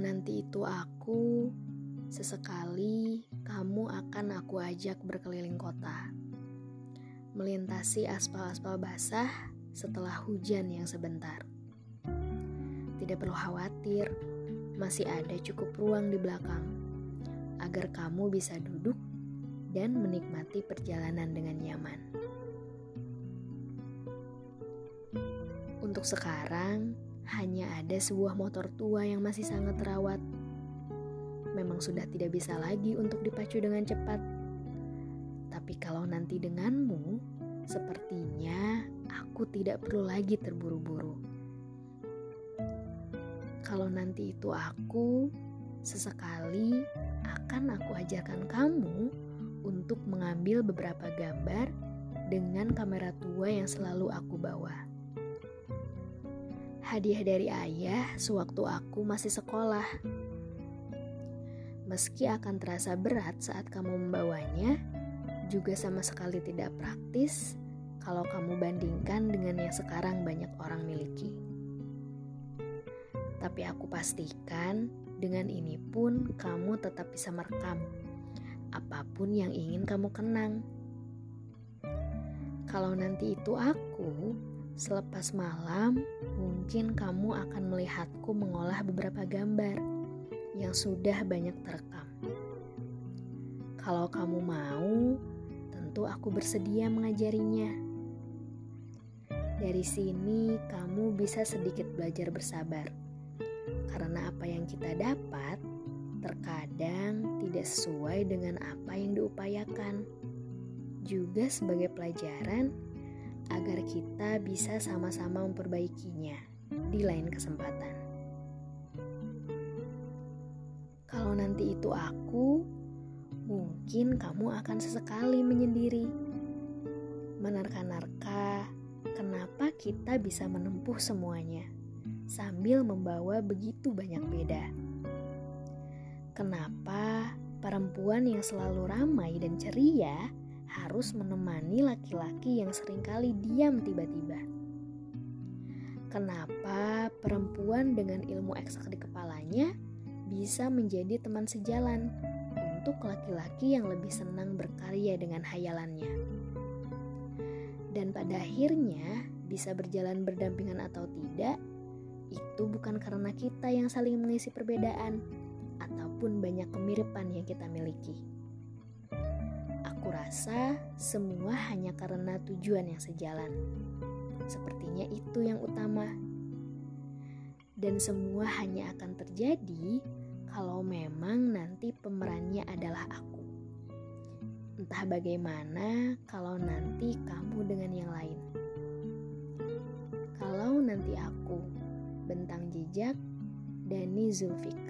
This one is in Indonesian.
nanti itu aku, sesekali kamu akan aku ajak berkeliling kota. Melintasi aspal-aspal basah setelah hujan yang sebentar. Tidak perlu khawatir, masih ada cukup ruang di belakang agar kamu bisa duduk dan menikmati perjalanan dengan nyaman. Untuk sekarang, hanya ada sebuah motor tua yang masih sangat terawat. Memang sudah tidak bisa lagi untuk dipacu dengan cepat. Tapi kalau nanti denganmu, sepertinya aku tidak perlu lagi terburu-buru. Kalau nanti itu aku, sesekali akan aku ajarkan kamu untuk mengambil beberapa gambar dengan kamera tua yang selalu aku bawa hadiah dari ayah sewaktu aku masih sekolah. Meski akan terasa berat saat kamu membawanya, juga sama sekali tidak praktis kalau kamu bandingkan dengan yang sekarang banyak orang miliki. Tapi aku pastikan dengan ini pun kamu tetap bisa merekam apa pun yang ingin kamu kenang. Kalau nanti itu aku, Selepas malam, mungkin kamu akan melihatku mengolah beberapa gambar yang sudah banyak terekam. Kalau kamu mau, tentu aku bersedia mengajarinya. Dari sini, kamu bisa sedikit belajar bersabar, karena apa yang kita dapat terkadang tidak sesuai dengan apa yang diupayakan. Juga sebagai pelajaran agar kita bisa sama-sama memperbaikinya di lain kesempatan. Kalau nanti itu aku, mungkin kamu akan sesekali menyendiri, menerka-nerka kenapa kita bisa menempuh semuanya sambil membawa begitu banyak beda. Kenapa perempuan yang selalu ramai dan ceria harus menemani laki-laki yang sering kali diam tiba-tiba. Kenapa perempuan dengan ilmu eksak di kepalanya bisa menjadi teman sejalan untuk laki-laki yang lebih senang berkarya dengan hayalannya? Dan pada akhirnya bisa berjalan berdampingan atau tidak, itu bukan karena kita yang saling mengisi perbedaan ataupun banyak kemiripan yang kita miliki rasa semua hanya karena tujuan yang sejalan. Sepertinya itu yang utama. Dan semua hanya akan terjadi kalau memang nanti pemerannya adalah aku. Entah bagaimana kalau nanti kamu dengan yang lain. Kalau nanti aku, bentang jejak, Dani Zulfikri.